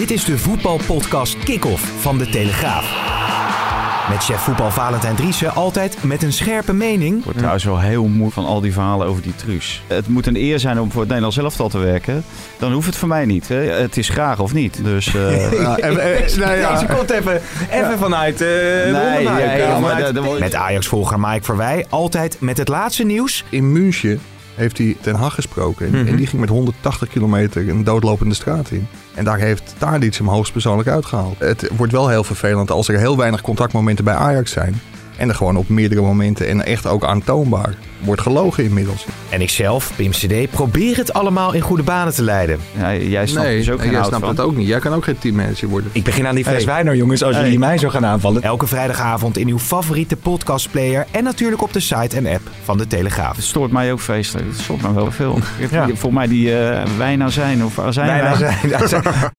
Dit is de voetbalpodcast Kick-Off van De Telegraaf. Met chef voetbal Valentijn Driessen altijd met een scherpe mening. Ik word trouwens wel heel moe van al die verhalen over die truus. Het moet een eer zijn om voor het Nederlands elftal te werken. Dan hoeft het voor mij niet. Hè. Het is graag of niet. Dus, uh... Ja, nou ja. Deze komt even, even vanuit. eh Nee, de ja, vanuit- Met Ajax-volger Mike Verwij altijd met het laatste nieuws. In München heeft hij Ten Hag gesproken. En- Mhm. En die ging met 180 kilometer een doodlopende straat in. En daar heeft Tadic hem hoogstpersoonlijk uitgehaald. Het wordt wel heel vervelend als er heel weinig contactmomenten bij Ajax zijn. En er gewoon op meerdere momenten en echt ook aantoonbaar wordt gelogen inmiddels. En ikzelf, Pim CD, probeer het allemaal in goede banen te leiden. ja, jij snapt nee, dus ook geen jij snapt van. het ook niet. Jij kan ook geen teammanager worden. Ik begin aan die fles Hey. wijn, hoor, jongens, als Hey. jullie mij zo gaan aanvallen. Elke vrijdagavond in uw favoriete podcastplayer en natuurlijk op de site en app van De Telegraaf. Het stoort mij ook vreselijk. Het stoort mij wel veel. Ja. Volgens mij die eh wijn zijn of azijn. Zijn.